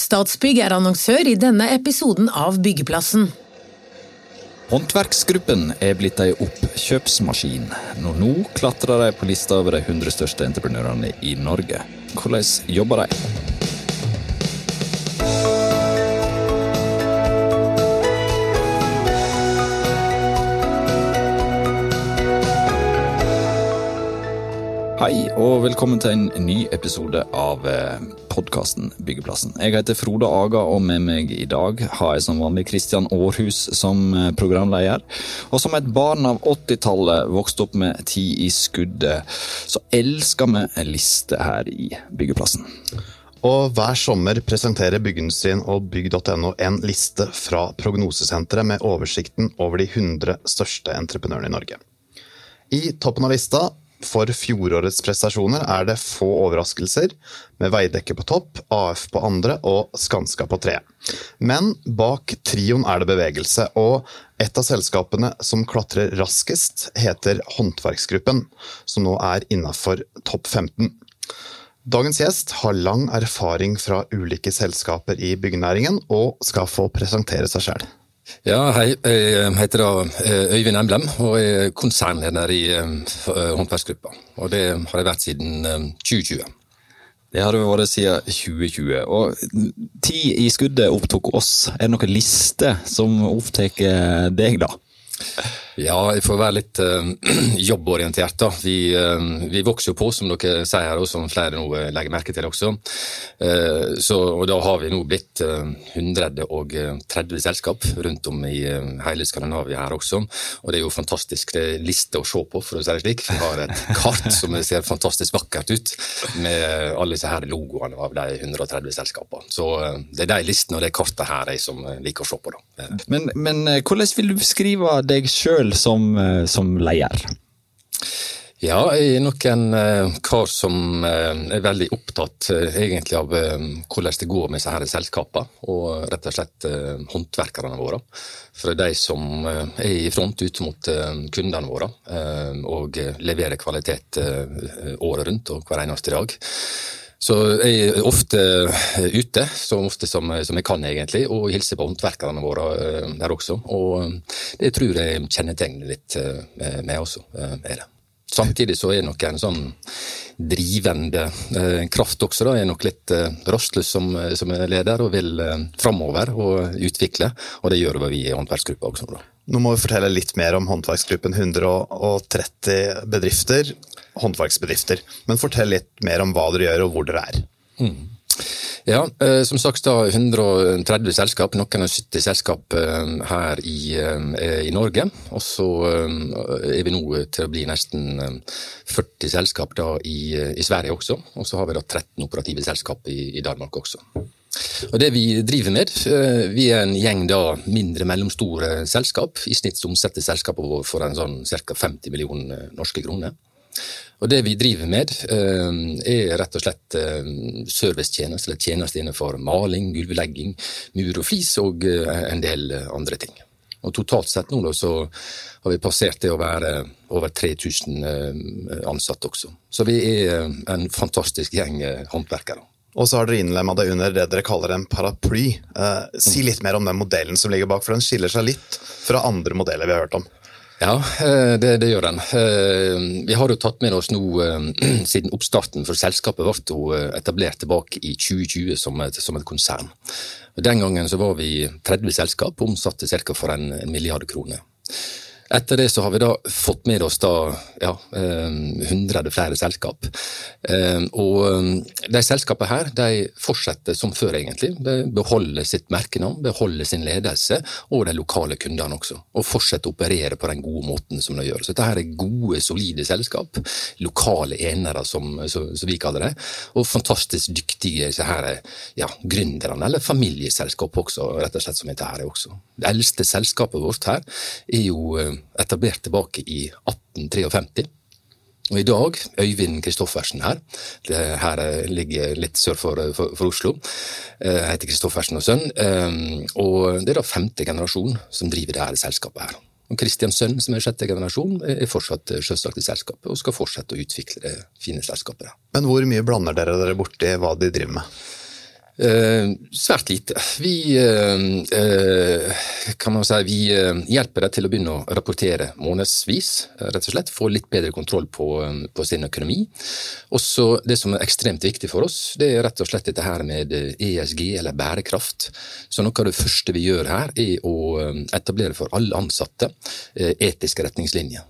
Statsbygg er annonsør i denne episoden av Byggeplassen. Håndverksgruppen er blitt ei oppkjøpsmaskin. Når nå klatrer de på lista over de 100 største entreprenørene i Norge. Hvordan jobber de? Og velkommen til en ny episode av podkasten Byggeplassen. Jeg heter Frode Aga, og med meg i dag har jeg som vanlig Kristian Aarhus som programleder. Og som et barn av 80-tallet vokste opp med Ti i skuddet, så elsker vi liste her i Byggeplassen. Og hver sommer presenterer Byggindustrien og bygg.no en liste fra Prognosesenteret med oversikten over de 100 største entreprenørene i Norge. I toppen av lista for fjorårets prestasjoner er det få overraskelser, med Veidekke på topp, AF på andre og Skanska på tre. Men bak trioen er det bevegelse, og et av selskapene som klatrer raskest, heter Håndverksgruppen, som nå er innafor topp 15. Dagens gjest har lang erfaring fra ulike selskaper i byggenæringen, og skal få presentere seg sjøl. Ja, hei. Jeg heter da Øyvind Emblem og er konsernleder i håndverksgruppa. Og det har jeg vært siden 2020. Det har du vært siden 2020. Og ti i skuddet opptok oss. Er det noen liste som opptar deg, da? Ja, jeg får være litt uh, jobborientert, da. Vi, uh, vi, vokser jo på, som dere sier her, og som flere nå legger merke til også. Uh, så, og da har vi nå blitt 130 selskap rundt om i hele Skandinavia her også. Og det er jo fantastisk det er liste å se på, for å si det slik. Vi har et kart som ser fantastisk vakkert ut, med alle disse her logoene av de 130 selskapene. Så det er de listene og det kartet her jeg som liker å se på, da. Men, men hvordan vil du beskrive deg sjøl som, som leder? Ja, jeg er nok en uh, kar som uh, er veldig opptatt egentlig av hvordan det går med disse selskapene, og rett og slett håndverkerne våre. For de som er i front ut mot kundene våre og leverer kvalitet året rundt og hver eneste dag. Så jeg er ofte ute, så ofte som, som, jeg kan egentlig, og hilser på håndverkerne våre der også. Og det tror jeg kjennetegner litt meg også, er det. Samtidig så er nok en sånn drivende eh, kraft også, da. Jeg er nok litt eh, rastløs som, som leder og vil eh, framover og utvikle. Og det gjør vi i håndverksgruppa også. Da. Nå må vi fortelle litt mer om håndverksgruppen. 130 bedrifter, håndverksbedrifter. Men fortell litt mer om hva dere gjør og hvor dere er. Mm. Ja, eh, som sagt da 130 selskap, noen av 70 selskap eh, her i, eh, i, Norge. Og så er vi nå til å bli nesten 40 selskap da i, i Sverige også. Og så har vi da 13 operative selskap i, i Danmark også. Og det Vi driver med, vi er en gjeng da mindre mellomstore selskap. I snitt omsetter selskapet for en sånn ca. 50 millioner norske kroner. Og Det vi driver med, eh, er rett og slett eh, servicetjenester, eller tjenester innenfor maling, gulvlegging, mur og flis og eh, en del andre ting. Og Totalt sett nå da, så har vi passert det å være over 3000 ansatte også. Så vi er en fantastisk gjeng håndverkere. Og så har dere innlemma det under det dere kaller en paraply. Eh, si litt mer om den modellen som ligger bak, for den skiller seg litt fra andre modeller vi har hørt om. Ja, eh, det, det, gjør den. Eh, vi har jo tatt med oss nå, eh, siden oppstarten for selskapet ble etablert tilbake i 2020 som et, som et, konsern. Den gangen så var vi 30 selskap og omsatte ca. for en, en milliard kroner. Etter det så har vi da fått med oss da ja, 100 eh, flere selskap. Eh, og eh, de selskapene her de fortsetter som før, egentlig. De beholder sitt merkenavn, beholder sin ledelse og de lokale kundene også. Og fortsetter å operere på den gode måten som de gjør. Så dette er gode, solide selskap. Lokale enere, som, som, vi kaller det. Og fantastisk dyktige så her, ja, gründerne, eller familieselskap også, rett og slett som dette her er også. Det eldste selskapet vårt her er jo etablert tilbake i 1853. Og I dag, Øyvind Kristoffersen her, det her ligger litt sør for, for, for Oslo, jeg heter Kristoffersen og sønn, og det er da femte generasjon som driver det her selskapet her. Og Kristians sønn, som er sjette generasjon, er fortsatt sjølsagt i selskapet og skal fortsette å utvikle det fine selskapet. Men hvor mye blander dere dere borti hva de driver med? Eh, svært lite. Vi eh, eh, kan man si, vi eh, hjelper dem til å begynne å rapportere månedsvis, rett og slett. Få litt bedre kontroll på, eh, på sin økonomi. Også det som er ekstremt viktig for oss, det er rett og slett dette her med ESG, eller bærekraft. Så noe av det første vi gjør her, er å etablere for alle ansatte etiske retningslinjer.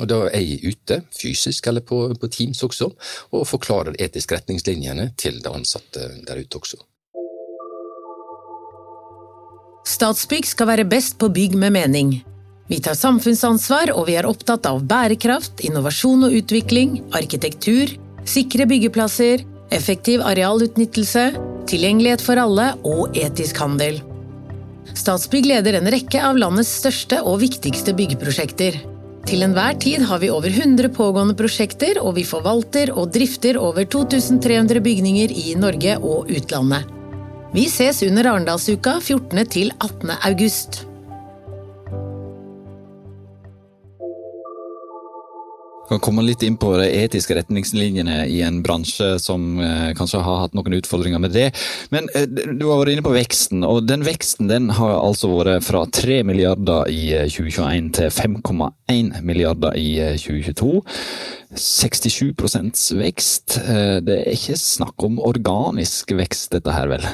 Og Da er jeg ute, fysisk eller på, på Teams også, og forklarer etiske retningslinjene til de ansatte der ute også. Statsbygg skal være best på bygg med mening. Vi tar samfunnsansvar, og vi er opptatt av bærekraft, innovasjon og utvikling, arkitektur, sikre byggeplasser, effektiv arealutnyttelse, tilgjengelighet for alle og etisk handel. Statsbygg leder en rekke av landets største og viktigste byggeprosjekter. Til enhver tid har vi over 100 pågående prosjekter, og vi forvalter og drifter over 2300 bygninger i Norge og utlandet. Vi ses under Arendalsuka 14. til 18. august. Kan komme litt inn på de etiske retningslinjene i en bransje som eh, kanskje har hatt noen utfordringer med det. Men eh, du har vært inne på veksten, og den veksten den har altså vært fra 3 milliarder i 2021 eh, til 5,1 milliarder i 2022. Eh, 67 vekst. Det er ikke snakk om organisk vekst, dette her, vel?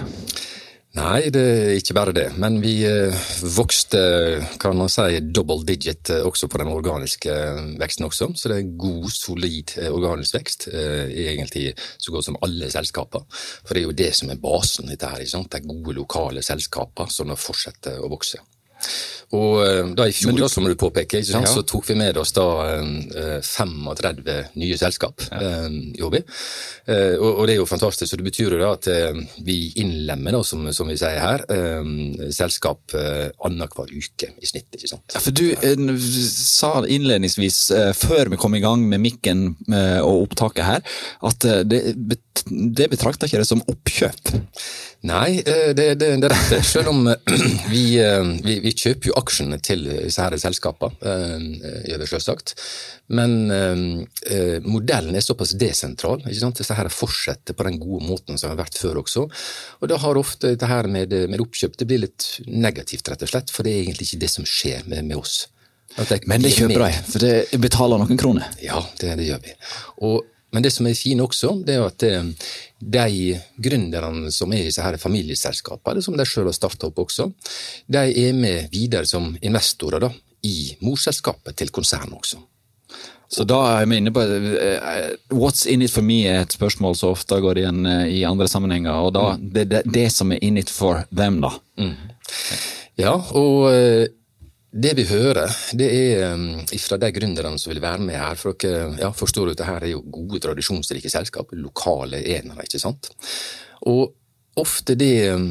Nei, det er ikke bare det. Men vi eh, vokste kan man si, double digit eh, også på den organiske eh, veksten også. Så det er god, solid organisk vekst egentlig så godt som alle selskaper. For det er jo det som er basen dette her. Ikke sant? Er gode lokale selskaper som fortsetter å vokse. Og eh, da i fjor, du, da, som du påpeker, ja. så tok vi med oss da 35 eh, nye selskap ja. Eh, i HB. Og, det er jo fantastisk. og Det betyr jo da at vi innlemmer, da, som, som vi sier her, selskap annenhver uke i snitt. ikke sant? Ja, for Du sa innledningsvis, før vi kom i gang med mikken og opptaket her, at det, det betrakter ikke det som oppkjøp? Nei, det, det, det er rett. Selv om vi, vi, vi kjøper jo aksjene til disse her selskapene, vi selvsagt. Men eh, modellen er såpass desentral. ikke sant? Disse her fortsetter på den gode måten som har vært før også. Og da har ofte dette her med, med oppkjøp det blir litt negativt, rett og slett. For det er egentlig ikke det som skjer med, med oss. Men det kjøper de, for det betaler noen kroner? Ja, det, det gjør vi. Og men det som er fint også, det er at eh, de gründerne som er i disse her familieselskapene, som de selv har starta opp også, de er med videre som investorer da, i morselskapet til konsernet også. Så da er vi inne på uh, What's in it for me er et spørsmål som ofte går igjen i andre sammenhenger. og da, mm. det, det, det, som er in it for them, da. Mm. Ja, og det vi hører, det er um, fra de gründerne som vil være med her. For dere ja, forstår du, dette er jo gode, tradisjonsrike selskap, lokale enere, ikke sant. Og ofte det um,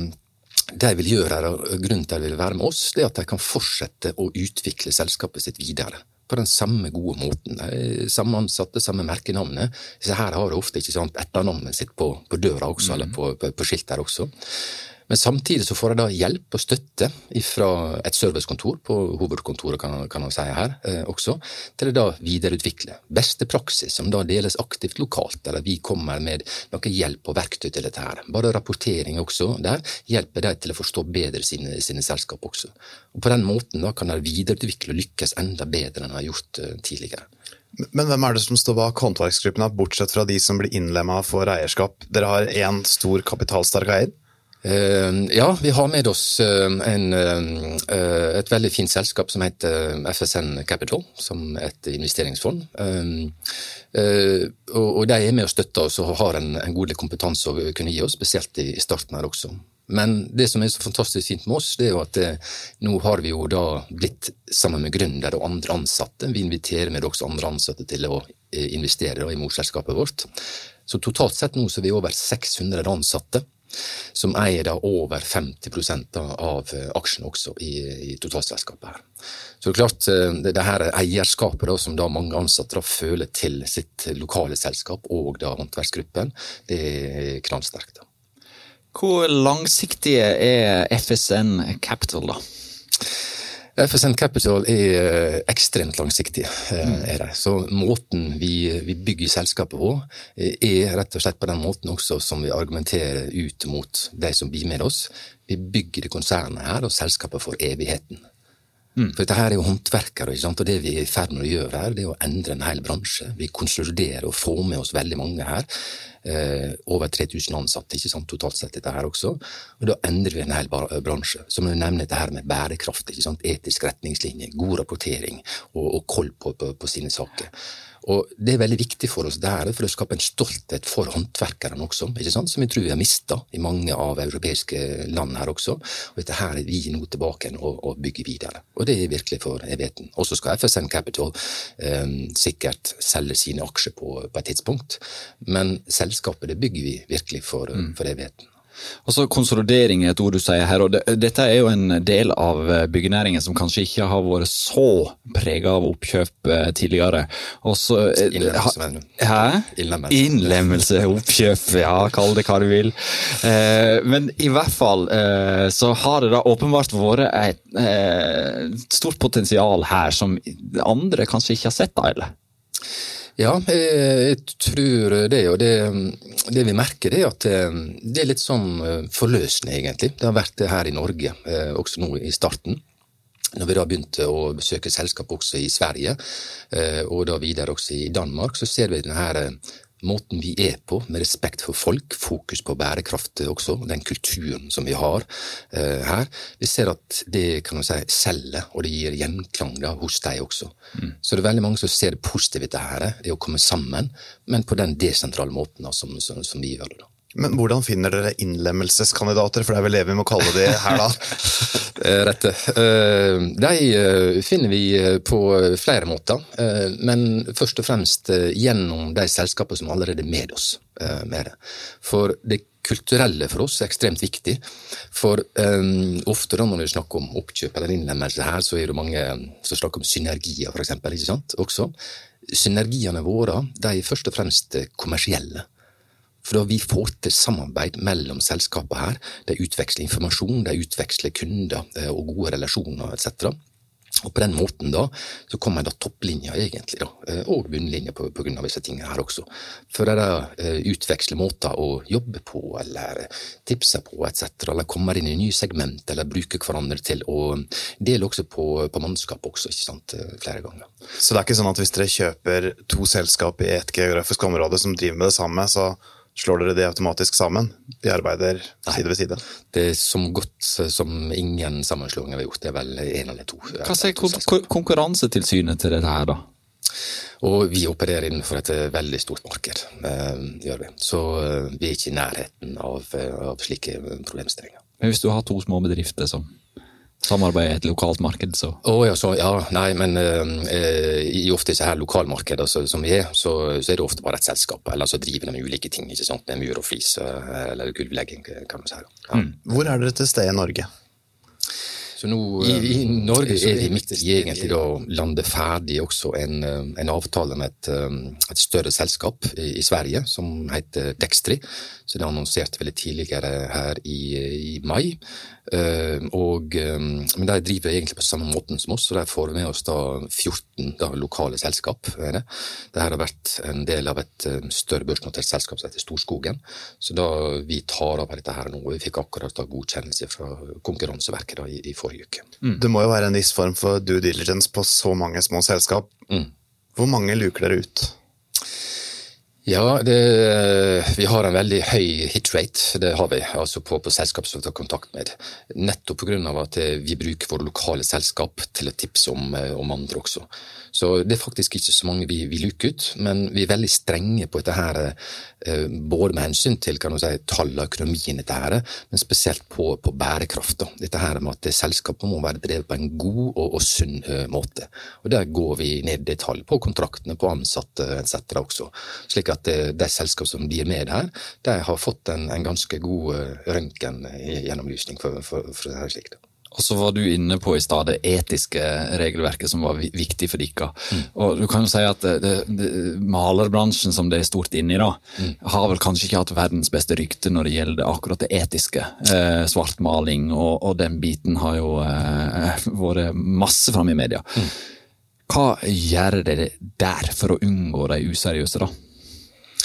de vil gjøre her, og grunnen til at de vil være med oss, det er at de kan fortsette å utvikle selskapet sitt videre. På den samme gode måten. Samme ansatte, samme merkenavnet. Så her har de ofte ikke sant, etternavnet sitt på, på døra også, mm. eller på, på, på skilt her også. Men samtidig så får jeg da hjelp og støtte fra et servicekontor på hovedkontoret, kan, kan man si her eh, også, til å da videreutvikle beste praksis, som da deles aktivt lokalt, eller vi kommer med noe hjelp og verktøy til dette her. Bare rapportering også der hjelper de til å forstå bedre sine, sine selskap også. Og På den måten da kan de videreutvikle og lykkes enda bedre enn de har gjort uh, tidligere. Men hvem er det som står bak håndverksgruppene, bortsett fra de som blir innlemma for eierskap? Dere har én stor kapitalsterk eier? Eh, ja, vi har med oss eh, en, eh, et veldig fint selskap som heter FSN Capital, som et investeringsfond. Og de er med og støtter oss og har en, en god kompetanse å kunne gi oss, spesielt i starten her også. Men det som er så fantastisk fint med oss, det er jo at nå har vi jo da blitt sammen med gründere og andre ansatte. Vi inviterer med også andre ansatte til å investere i morselskapet vårt. Så totalt sett nå så er vi over 600 ansatte som eier da over 50% av eh, aksjene også i, i totalselskapet. her. Så det er klart, eh, det, det her eierskapet da, som da mange ansatte da føler til sitt lokale selskap og da håndverksgruppen, det er knallsterkt. Hvor langsiktige er FSN Capital, da? FSN Capital er eh, ekstremt langsiktig. Eh, er det. Så måten vi, vi bygger selskapet på, eh, er rett og slett på den måten også som vi argumenterer ut mot de som blir med oss. Vi bygger det konsernet her og selskapet for evigheten. Mm. For dette her er jo håndverkere, og det vi er i ferd med å gjøre her, det er å endre en hel bransje. Vi konsoliderer og får med oss veldig mange her. Eh, over 3000 ansatte ikke sant, totalt sett, dette her også. Og da endrer vi en hel bransje. Som du nevner dette her med bærekraft, ikke sant, etisk retningslinje, god rapportering og, og koll på, på, på sine saker. Og Det er veldig viktig for oss der, for å skape en stolthet for håndverkerne også, ikke sant? som vi tror vi har mista i mange av europeiske land her også. Og Dette her er vi nå tilbake og, og bygger videre. Og det er virkelig for evigheten. Og så skal FSN Capital eh, sikkert selge sine aksjer på, på, et tidspunkt, men selskapet det bygger vi virkelig for, mm. for evigheten. Altså Konsolidering er et ord du sier her. og det, Dette er jo en del av eh, byggenæringen som kanskje ikke har vært så prega av oppkjøp eh, tidligere. Også, eh, Innlemmelse. Hæ? Innlemmelse. Innlemmelse, oppkjøp, ja, kall det hva du vil. Eh, men i hvert fall så har det da åpenbart vært et stort potensial her som andre kanskje ikke har sett, da, eller? Ja, jeg tror det. Og det, det vi merker, er at eh, det er litt sånn eh, forløsende, egentlig. Det har vært det her i Norge, eh, også nå i starten. Når vi da begynte å besøke selskap også i Sverige, og da videre også i Danmark, så ser vi denne måten vi er på, med respekt for folk, fokus på bærekraft også, den kulturen som vi har uh, her. Vi ser at det kan man si selger, og det gir gjenklang da, hos deg også. Mm. Så det er veldig mange som ser det positive i dette, det å komme sammen, men på den desentrale måten da, som, som, som vi gjør det. Men hvordan finner dere innlemmelseskandidater, for det er vel det vi må kalle det her, da? Rette. Eh, de eh, finner vi eh, på flere måter, men først og fremst gjennom de selskapene som allerede er med oss. med det. For det kulturelle for oss er ekstremt viktig. For um, ofte da når vi snakker om oppkjøp eller innlemmelse her, så er det mange som snakker om synergier, eksempel. Også. Synergiene våre de er først og fremst kommersielle. For da vi får til samarbeid mellom selskapene her, de utveksler informasjon, de utveksler kunder eh, og gode relasjoner etc. Og på den måten da, så kommer da topplinja, egentlig, da, eh, og bunnlinja på, på grunn av disse tingene her også. For de utveksler måter å jobbe på, eller tipse på, etc., eller kommer inn i nye segment, eller bruker hverandre til å dele også på, på mannskap også, ikke sant, flere ganger. Så det er ikke sånn at hvis dere kjøper to selskap i et geografisk område som driver med det samme, så Slår dere det automatisk sammen? De arbeider side ved side? Det er som godt som ingen sammenslåinger vi har gjort. Det er vel én eller to. Hva sier Konkurransetilsynet til dette her, da? Og vi opererer innenfor et veldig stort marked, uh, gjør vi. Så vi er ikke i nærheten av, av slike problemstillinger. Men hvis du har to små bedrifter som samarbeide i et lokalt marked, så oh, ja, så, ja, nei, men uh, i ofte disse her lokalmarkeder altså, som vi er, så, så, er det ofte bare et selskap, eller så driver de med ulike ting, ikke sant, med mur og flis uh, eller gulvlegging, kan man si. Ja. Mm. Hvor er dere til stede i Norge? Så nå I, i Norge så er vi midt i egentlig da lande ferdig også en, en avtale med et, et større selskap i, i, Sverige som heter Dextri. Så det annonserte veldig tidligere her i, i mai. Uh, og, um, men de driver egentlig på samme måten som oss, og de får med oss da 14 da, lokale selskap. Det. det her har vært en del av et um, større børsnotert selskap som heter Storskogen. Så da vi tar av dette her nå, og vi fikk akkurat da godkjennelse fra Konkurranseverket da, i, i, forrige uke. Mm. Det må jo være en viss form for due diligence på så mange små selskap. Mm. Hvor mange luker dere ut? Ja, det, vi har en veldig høy hit rate, det har vi, altså på, på selskap som vi tar kontakt med. Nettopp pga. at vi bruker våre lokale selskap til å tipse om, om andre også. Så det er faktisk ikke så mange vi, vi luker ut, men vi er veldig strenge på dette her, eh, både med hensyn til kan du si, tall og økonomien, dette her, men spesielt på, på bærekraft. Da. Dette her med at selskapet må være drevet på en god og, og sunn måte. Og Der går vi ned i detalj på kontraktene, på ansatte etc. også. Slik at det, de selskap som blir med her, de har fått en, en ganske god uh, røntgengjennomlysning for, for, for, for det her slik. Da. Og så var du inne på i stad det etiske regelverket som var viktig for dere. Mm. Og du kan jo si at det, det, malerbransjen som det er stort inne i, da, mm. har vel kanskje ikke hatt verdens beste rykte når det gjelder akkurat det etiske. Eh, svartmaling og, og, den biten har jo eh, vært masse framme i media. Mm. Hva gjør dere der for å unngå de useriøse, da?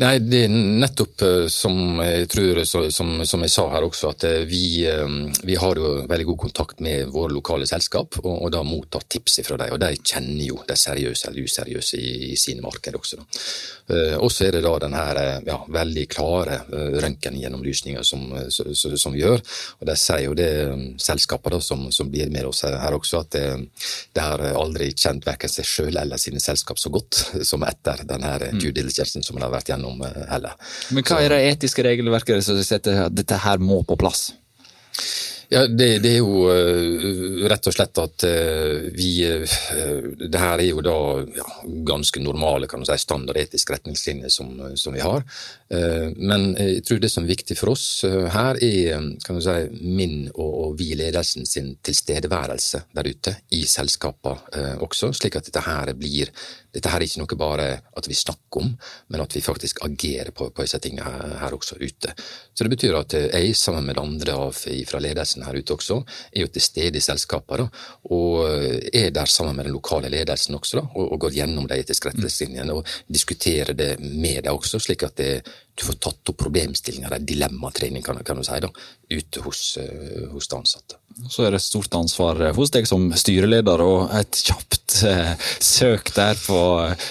Nei, det er nettopp eh, som jeg tror, som, som jeg sa her også, at eh, vi, eh, vi, har jo veldig god kontakt med våre lokale selskap, og, og da mottar tips fra dem. Og de kjenner jo de seriøse eller useriøse i, i sine markeder også. Og så er det da den her ja, veldig klare røntgengjennomlysninga som, som, som, vi gjør. Og de sier jo det selskapet da, som, som, blir med oss her også, at det har aldri kjent verken seg sjøl eller sine selskap så godt som etter denne due diligencen som de har vært gjennom gjennom eh, heller. Men hva er det etiske regelverket som sier at dette her må på plass? Ja, det, det, er jo uh, rett og slett at uh, vi Det her er jo da ja, ganske normale kan si, standardetiske retningslinjer som, som vi har. men jeg tror det som er viktig for oss her, er kan du si, min og, og vi ledelsen sin tilstedeværelse der ute i selskapene også, slik at dette her blir dette her er ikke noe bare at vi snakker om, men at vi faktisk agerer på, på disse tingene her, her, også ute. Så det betyr at jeg, sammen med andre fra ledelsen her ute også, er jo til stede i selskapet, og er der sammen med den lokale ledelsen også, da, og, og går gjennom de etiske retningslinjene og diskuterer det med dem også, slik at det, du får tatt opp problemstillinger, dilemmatrening kan, kan, du si, da, ute hos, uh, hos de ansatte. Så er det stort ansvar hos deg som styreleder, og et kjapt uh, søk der på uh,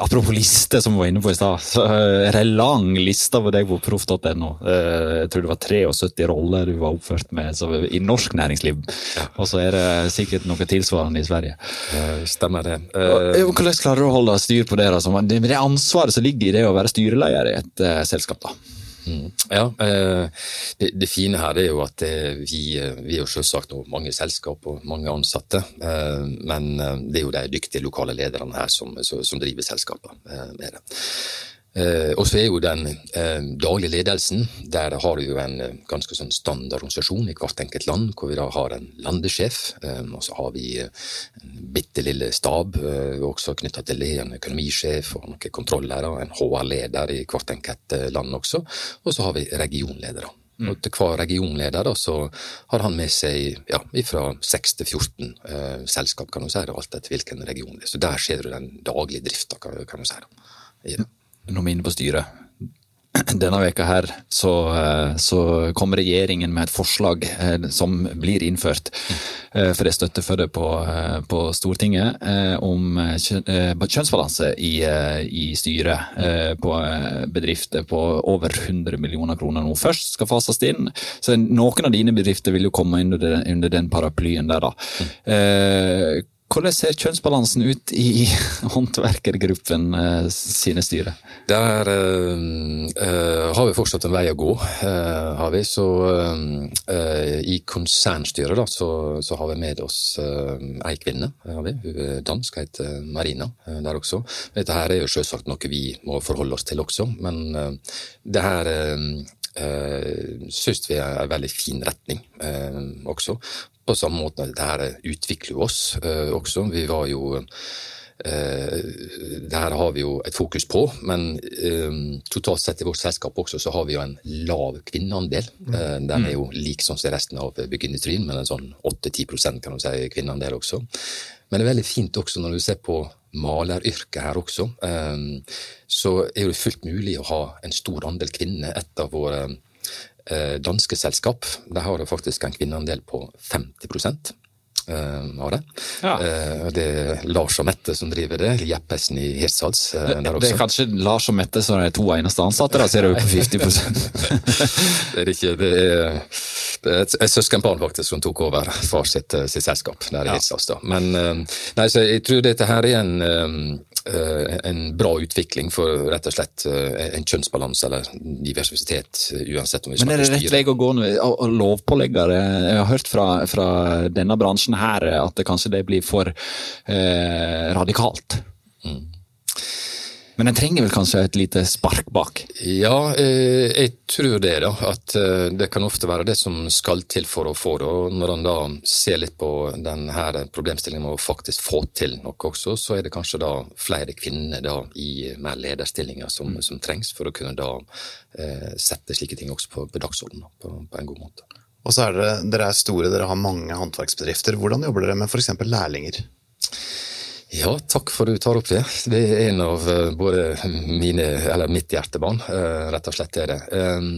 Apropos liste, som vi var inne på i stad. Så er det lang liste på deg på proff.no. jeg tror det var 73 roller du var oppført med i norsk næringsliv. Ja. Og så er det sikkert noe tilsvarende i Sverige. stemmer det. Hvordan klarer du å holde styr på det? Det, det ansvaret som ligger i det å være styreleder i et selskap. da. Mm. Ja, eh, det, det, fine her er jo at eh, vi, eh, vi er jo selvsagt mange selskap og mange ansatte. Men det er jo de dyktige lokale lederne her som, som driver selskapet med det. Eh, og så er jo den eh, daglige ledelsen, der har vi jo en eh, ganske sånn standard organisasjon i hvert enkelt land, hvor vi da har en landesjef, eh, og så har vi eh, en bitte lille stab eh, også knytta til det, en økonomisjef og noen kontrollere, en HR-leder i hvert enkelt land også, og så har vi regionledere. Mm. Og til hver regionleder da, så har han med seg ja, fra 6 til 14 eh, selskap, kan du si, alt etter hvilken region det er. Så der ser du den daglige drifta, kan, kan du si. Da, i det når vi er inne på styret. Denne veka her så, eh, så kom regjeringen med et forslag eh, som blir innført, eh, for det er støtte for det på, på Stortinget, om kjønnsbalanse i, i styret på bedrifter på over 100 millioner kroner nå først skal fases inn. Så noen av dine bedrifter vil jo komme under, under den paraplyen der, da. Hvordan ser kjønnsbalansen ut i håndverkergruppen eh, sine styre? Der uh, uh, har vi fortsatt en vei å gå, uh, har vi. Så i konsernstyret da, så, så, har vi med oss ei kvinne. Har vi. Hun er dansk, heter Marina der også. Dette her er jo selvsagt noe vi må forholde oss til også, men det her syns vi er en veldig fin retning også. På samme måte at dette utvikler jo oss uh, også. Vi var jo Uh, det her har vi jo et fokus på, men uh, totalt sett i vårt selskap også så har vi jo en lav kvinneandel. Den er jo lik som resten av byggeindustrien, men en sånn 8-10% kan du si kvinneandel også. Men det er veldig fint også når du ser på maleryrket her også, så er det fullt mulig å ha en stor andel kvinner. Et av våre eh, danske selskap der har det faktisk en kvinneandel på 50 uh, av det. Ja. Uh, det er Lars og Mette som driver det. Jeppesen i Hirtshals. Det er kanskje Lars og Mette som er to eneste ansatte, da ser du på 50% Det er ikke det er, det er et, søskenbarn faktisk som tok over far sitt, sitt selskap der i ja. Hirtshals. Men nei, så jeg tror dette her er en Eh, en bra utvikling for rett og slett eh, en kjønnsbalanse eller diversitet, uansett om vi. Men er det rett vei å gå og lovpåleggere? Jeg har hørt fra, fra, denne bransjen her at det kanskje det blir for eh, radikalt? Mm. Men den trenger vel kanskje et lite spark bak? Ja, eh, jeg tror det. da, At eh, det kan ofte være det som skal til for å få det. og Når han da ser litt på denne problemstillingen med å faktisk få til noe også, så er det kanskje da flere kvinner da i mer lederstillinger som, mm. som trengs for å kunne da eh, sette slike ting også på, på dagsordenen på, på, en god måte. Og så er dere, dere er store, dere har mange håndverksbedrifter. Hvordan jobber dere med f.eks. lærlinger? Ja, takk for at du tar opp det. Det er en av eh, både mine, eller mitt hjertebarn, eh, rett og slett er det. Ehm,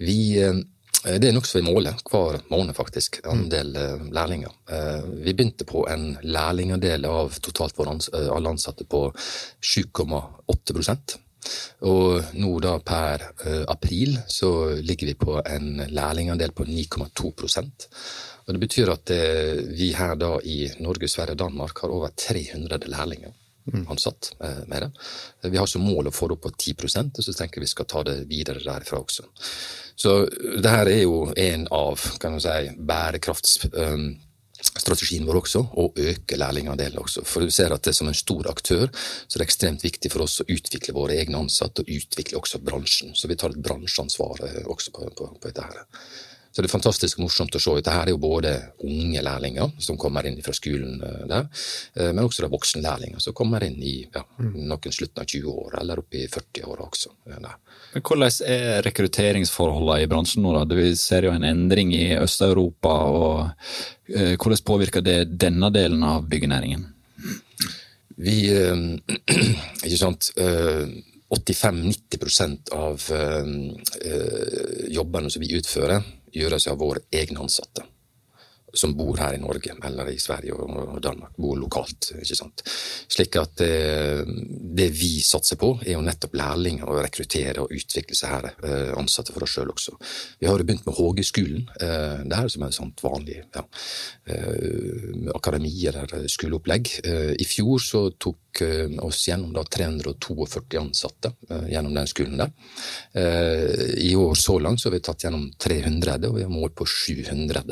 vi, eh, det er nokså vi måler hver måned, faktisk, andel lærlinger. Vi begynte på en lærlingandel av totalt alle ansatte på 7,8% og nå da per april så ligger vi på en lærlingandel på 9,2 og Det betyr at eh, vi her da i Norge, Sverige og Danmark har over 300 lærlinger mm. ansatt eh, med det. Vi har som mål å få det opp på 10 og så tenker vi skal ta det videre derfra også. Så det her er jo en av kan man si, bærekraftsstrategien vår også, å øke lærlingandelen også. For du ser at det som en stor aktør, så det er ekstremt viktig for oss å utvikle våre egne ansatte, og utvikle også bransjen. Så vi tar et bransjeansvar eh, også på, på, på dette her. Så det er fantastisk morsomt å se. Dette er jo både unge lærlinger som kommer inn fra skolen eh, der, eh, men også voksenlærlinger som kommer inn i ja, noen slutten av 20 år, eller opp i 40-åra også. Eh, der. Men Hvordan er rekrutteringsforholdene i bransjen nå? da? Vi ser jo en endring i Øst-Europa. og Hvordan påvirker det denne delen av byggenæringen? Vi Ikke sant. 85-90% av jobbene som vi utfører, gjøres av våre egne ansatte som bor her i Norge eller i Sverige og Danmark, bor lokalt. ikke sant? Slik at det, eh, det vi satser på, er jo nettopp lærlinger og rekruttere og utvikle seg her eh, ansatte for oss sjøl også. Vi har jo begynt med Hågeskolen det der, som er et sånt vanlig ja, akademi eller skoleopplegg. I fjor så tok oss gjennom da 342 ansatte gjennom den skolen der. I år så langt så har vi tatt gjennom 300, og vi har mål på 700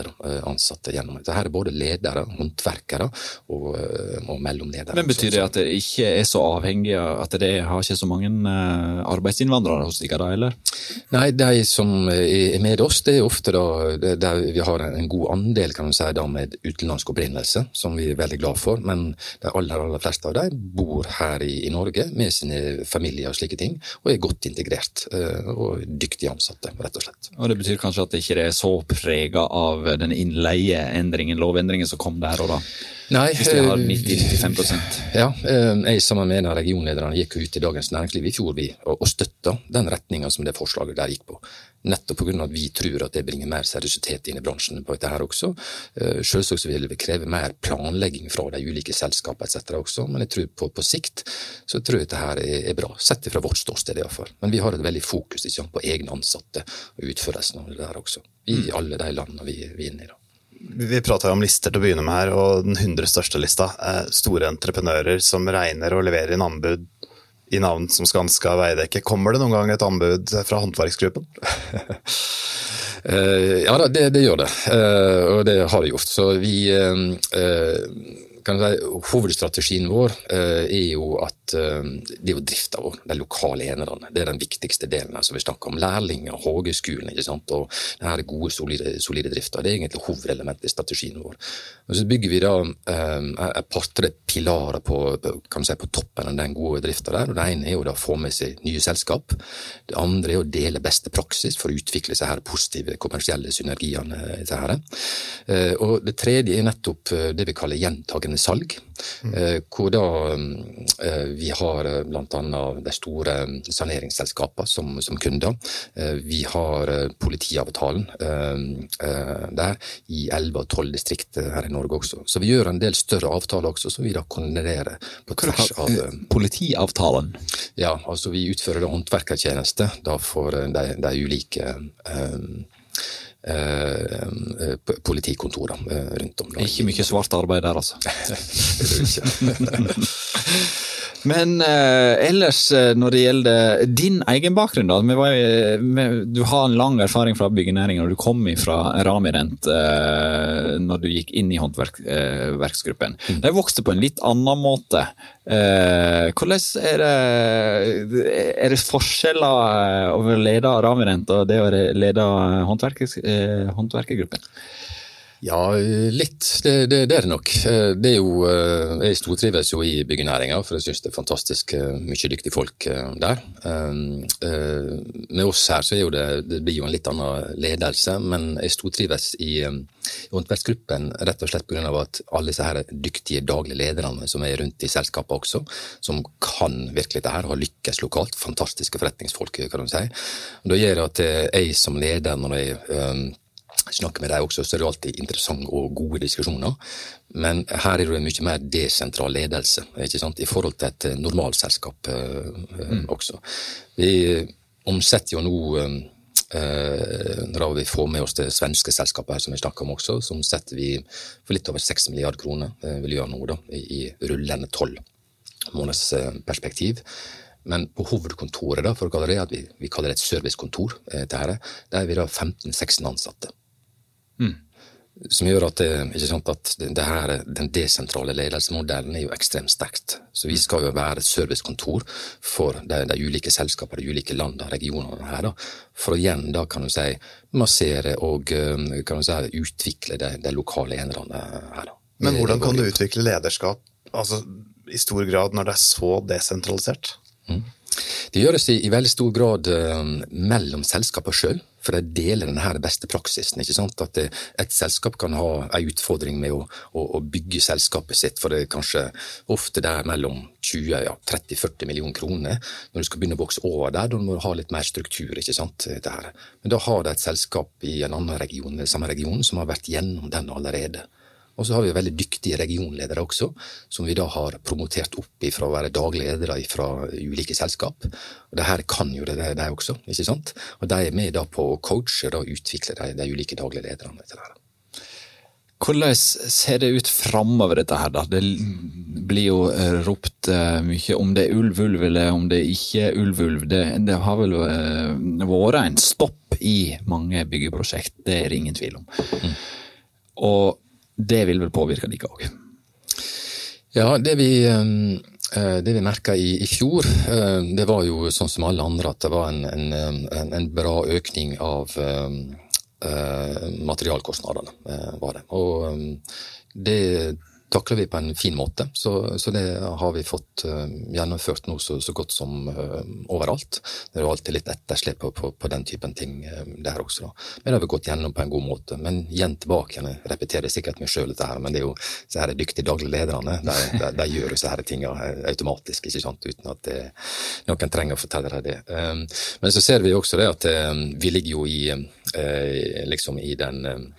ansatte gjennom. Så her er både ledere, håndverkere og, eh, og mellomledere. Men Betyr det at det ikke er så avhengig av at det har ikke så mange eh, arbeidsinnvandrere hos dere, eller? Nei, de som er med oss, det er ofte da der vi har en god andel kan man si, da, med utenlandsk opprinnelse, som vi er veldig glad for. Men de aller, aller fleste av dem bor her i, i Norge med sine familier og slike ting, og er godt integrert eh, og dyktige ansatte, rett og slett. Og Det betyr kanskje at det ikke er så prega av den innleieendringen, lovendringen som kom der og da? Nei, Hvis vi har 90-95 eh, Ja, eh, jeg sammen med en av regionlederne gikk ut i Dagens Næringsliv i fjor vi, og, og støtta den retninga som det forslaget der gikk på. Nettopp pga. at vi tror at det bringer mer seriøsitet inn i bransjen på dette her også. Eh, selvsagt vil det kreve mer planlegging fra de ulike selskapene etc. også, men jeg tror på, på sikt så tror jeg dette her er, bra. Sett fra vårt ståsted iallfall. Men vi har et veldig fokus ikke, på egne ansatte og utførelsen av det der også. I mm. alle de landene vi, vi er inne i. da. Vi prata om lister til å begynne med her, og den 100 største lista. Store entreprenører som regner og leverer inn anbud i navn som Skanska Veidekke. Kommer det noen gang et anbud fra håndverksgruppen? uh, ja da, det, det, gjør det, uh, og det har det gjort. Så vi uh, kan si, Hovedstrategien vår eh, er jo at eh, det er jo drifta vår, de lokale enerne. Det er den viktigste delen. altså Vi snakker om lærlinger, hageskolen ikke sant? og denne gode, solide, solide drifta. Det er egentlig hovedelementet i strategien vår. Og Så bygger vi da eh, et par-tre pilarer på, kan si, på toppen av den gode drifta der. og Det ene er jo da å få med seg nye selskap. Det andre er å dele beste praksis for å utvikle seg her positive kommersielle synergiene. Her. Eh, og det tredje er nettopp det vi kaller gjentagende salg. Mm. Hvor da eh, vi har eh, bl.a. de store saneringsselskapene som, som, kunder. Vi har politiavtalen der i 11 og 12 distrikter her i Norge også. Så vi gjør en del større avtaler også, som vi da koordinerer på tvers av Politiavtalen? Ja, altså vi utfører da håndverkertjeneste da for de, de ulike um, Eh, eh politikontorer eh, rundt om. Ikke mye svart arbeid der, altså? det er det ikke. Men eh, ellers, eh, når det gjelder din egen bakgrunn, da. Var, vi, du har en lang erfaring fra byggenæringen, og du kom fra Ramirent eh, når du gikk inn i håndverksgruppen. Mm. De vokste på en litt annen måte. Eh, hvordan er det, er det forskjeller å lede Ramirent og det å lede håndverkergruppen? Ja, litt. Det, det, det, er det nok. Eh, det er jo, eh, jeg stortrives jo i byggenæringa, for jeg syns det er fantastisk eh, mye dyktige folk der. Med oss her så er jo det, det blir jo en litt annen ledelse, men jeg stortrives i, i håndverksgruppen rett og slett pga. at alle disse her dyktige daglige lederne som er rundt i selskapet også, som kan virkelig det her, har lykkes lokalt. Fantastiske forretningsfolk, kan du si. Det gjør at jeg som leder, når jeg snakker med dem også, så er det alltid interessante og gode diskusjoner. Men her er det mye mer desentral ledelse i forhold til et normalselskap uh, mm. også. Vi omsetter jo nå når vi får med oss det svenske selskapet her som vi snakker om også, så omsetter vi for litt over 6 milliarder kroner, vil gjøre nå da, i, rullende tolv måneders perspektiv. Men på hovedkontoret, da, for å kalle det, at vi, vi kaller det et servicekontor, eh, der er vi da 15-16 ansatte. Mm. Som gjør at, det, sant, at det her, den desentrale ledelsesmodellen er jo ekstremt sterkt. Så vi skal jo være et servicekontor for de, de ulike selskapene, de ulike landene, regionene her. Da, for å igjen da kan du si massere og kan du si, utvikle de, de lokale enerne her. Da. Men hvordan kan du utvikle lederskap altså, i stor grad når det er så desentralisert? Mm. Det gjøres i, i veldig stor grad uh, mellom selskapene sjøl, for de deler denne beste praksisen. ikke sant? At et selskap kan ha en utfordring med å, å, å, bygge selskapet sitt, for det er kanskje ofte der mellom 20 ja, 30-40 millioner kroner. Når du skal begynne å vokse over der, da må du ha litt mer struktur. ikke sant? Der. Men da har de et selskap i en annen region, samme region som har vært gjennom den allerede. Og så har vi veldig dyktige regionledere også, som vi da har promotert opp fra å være dagledere fra ulike selskap. Og det her kan jo det, de også, ikke sant? Og de er med da på å coache og utvikle de, de ulike daglige lederne. til det. Hvordan ser det ut framover, dette her? da? Det blir jo eh, ropt eh, mye om det er ulv-ulv eller om det ikke er ulv-ulv. Det, det, har vel eh, vært en stopp i mange byggeprosjekt, det er det ingen tvil om. Mm. Og det vil vel påvirke dere òg? Ja, det vi, eh, det vi merka i, i, fjor, eh, det var jo sånn som alle andre at det var en, en, en bra økning av materialkostnadene. var det. Og det takler vi på en fin måte. Så, så det har vi fått uh, gjennomført nå så, så godt som uh, overalt. Det er jo alltid litt etterslep på, på, på, den typen ting uh, der også. Da. Men det har vi gått gjennom på en god måte. Men igjen tilbake jeg repeterer sikkert meg sjøl dette her, men det er jo så her dyktige daglige lederne. De, de, de gjør disse her tingene automatisk, ikke sant, uten at det, noen trenger å fortelle deg det. Um, men så ser vi også det at vi ligger jo i, liksom i den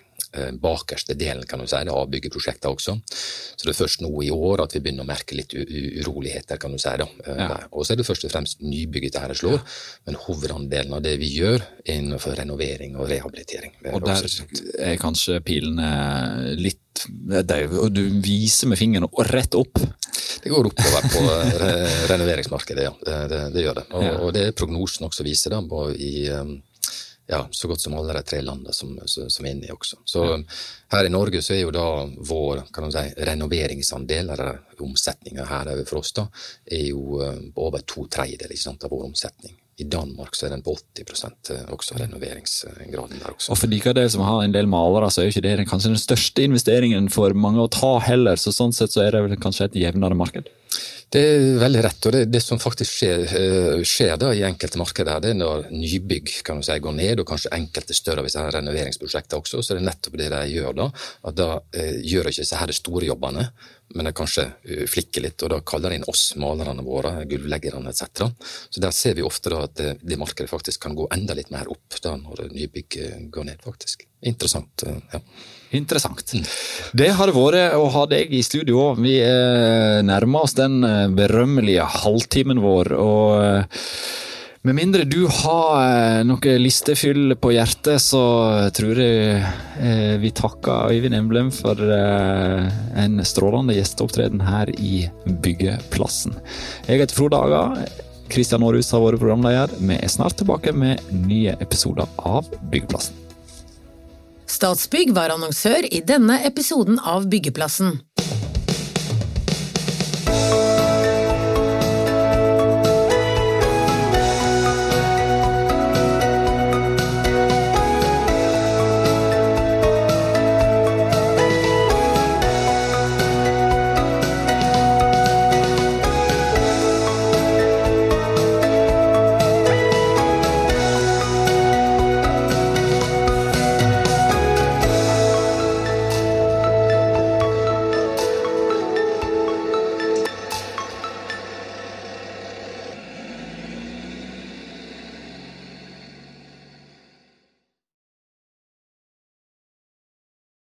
bakerste delen kan du si, av byggeprosjektet også. Så det er først nå i år at vi begynner å merke litt uroligheter. kan du si. Da. Eh, ja. Og så er det først og fremst nybygget dette slår, ja. men hovedandelen av det vi gjør, er innenfor renovering og rehabilitering. Og der er kanskje pilene litt og du viser med fingeren rett opp. Det går oppover på re renoveringsmarkedet, ja. Det, det, det gjør det. Og, ja. og, det er prognosen også viser, da, i ja, så godt som alle de tre landene som, som, er inne i også. Så ja. her i Norge så er jo da vår kan man si, renoveringsandel, eller omsetninga her for oss, da, er jo på over to tredjedeler av vår omsetning. I Danmark så er den på 80 eh, også renoveringsgraden der også. Og for de del som har en del malere, så er jo ikke det kanskje den største investeringen for mange å ta heller, så sånn sett så er det vel kanskje et jevnere marked? Det er veldig rett. og Det, det som faktisk skjer, uh, skjer da i enkelte markeder, det er når nybygg kan du si, går ned, og kanskje enkelte større av disse renoveringsprosjekter også, så det er nettopp det de gjør da. at Da eh, gjør ikke disse her store jobbene, men de kanskje uh, flikker litt, og da kaller de inn oss, malerne våre, gulvleggerne etc. Så der ser vi ofte da at det, det, markedet faktisk kan gå enda litt mer opp da når nybygg går ned, faktisk. Interessant. ja. Interessant. Det har det vært å ha deg i studio. Vi nærmer oss den eh, berømmelige halvtimen vår. og eh, Med mindre du har eh, noe listefyll på hjertet, så tror jeg eh, vi takker Øyvind Emblem for eh, en strålende gjesteopptreden her i Byggeplassen. Jeg heter Frode Aga. Kristian Aarhus har vært programleder. Vi er snart tilbake med nye episoder av Byggeplassen. Statsbygg var annonsør i denne episoden av Byggeplassen.